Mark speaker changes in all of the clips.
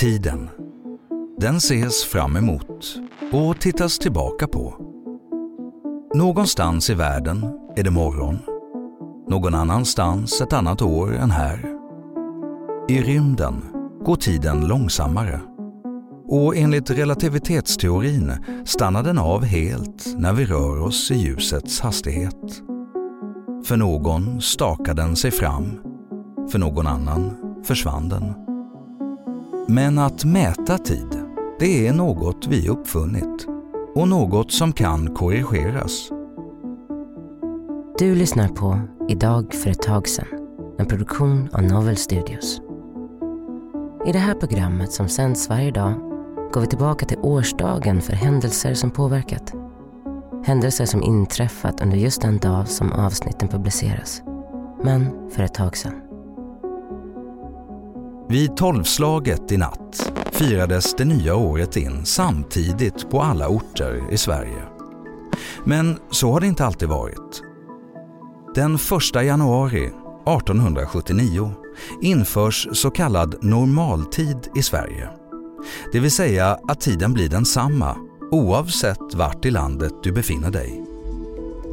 Speaker 1: Tiden. Den ses fram emot och tittas tillbaka på. Någonstans i världen är det morgon. Någon annanstans ett annat år än här. I rymden går tiden långsammare. Och enligt relativitetsteorin stannar den av helt när vi rör oss i ljusets hastighet. För någon stakar den sig fram, för någon annan försvann den. Men att mäta tid, det är något vi uppfunnit och något som kan korrigeras.
Speaker 2: Du lyssnar på Idag för ett tag sedan, en produktion av Novel Studios. I det här programmet som sänds varje dag går vi tillbaka till årsdagen för händelser som påverkat. Händelser som inträffat under just den dag som avsnitten publiceras. Men för ett tag sedan.
Speaker 1: Vid tolvslaget i natt firades det nya året in samtidigt på alla orter i Sverige. Men så har det inte alltid varit. Den 1 januari 1879 införs så kallad normaltid i Sverige. Det vill säga att tiden blir densamma oavsett vart i landet du befinner dig.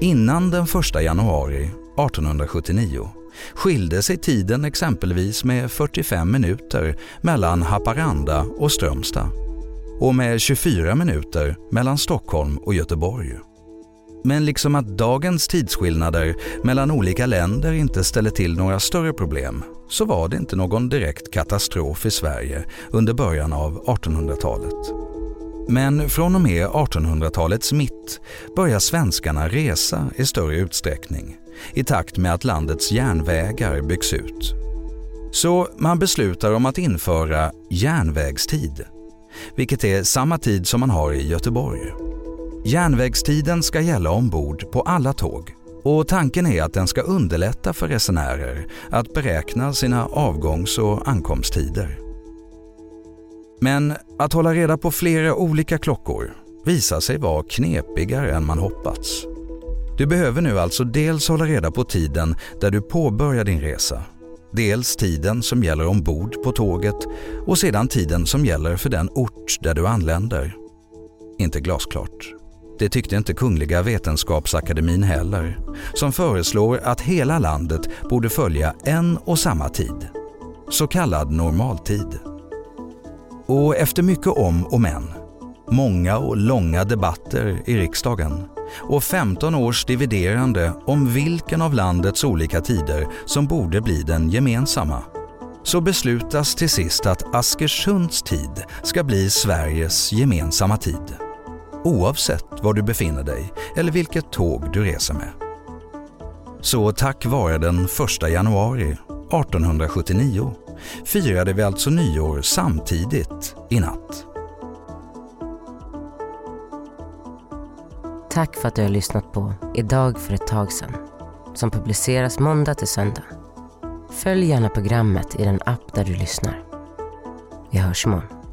Speaker 1: Innan den 1 januari 1879 skilde sig tiden exempelvis med 45 minuter mellan Haparanda och Strömstad och med 24 minuter mellan Stockholm och Göteborg. Men liksom att dagens tidsskillnader mellan olika länder inte ställer till några större problem så var det inte någon direkt katastrof i Sverige under början av 1800-talet. Men från och med 1800-talets mitt börjar svenskarna resa i större utsträckning i takt med att landets järnvägar byggs ut. Så man beslutar om att införa järnvägstid, vilket är samma tid som man har i Göteborg. Järnvägstiden ska gälla ombord på alla tåg och tanken är att den ska underlätta för resenärer att beräkna sina avgångs och ankomsttider. Men att hålla reda på flera olika klockor visar sig vara knepigare än man hoppats. Du behöver nu alltså dels hålla reda på tiden där du påbörjar din resa, dels tiden som gäller ombord på tåget och sedan tiden som gäller för den ort där du anländer. Inte glasklart. Det tyckte inte Kungliga Vetenskapsakademin heller, som föreslår att hela landet borde följa en och samma tid, så kallad normaltid. Och efter mycket om och men, många och långa debatter i riksdagen och 15 års dividerande om vilken av landets olika tider som borde bli den gemensamma, så beslutas till sist att Askersunds tid ska bli Sveriges gemensamma tid. Oavsett var du befinner dig eller vilket tåg du reser med. Så tack vare den 1 januari 1879 firade vi alltså nyår samtidigt i natt.
Speaker 2: Tack för att du har lyssnat på Idag för ett tag sedan som publiceras måndag till söndag. Följ gärna programmet i den app där du lyssnar. Vi hörs imorgon.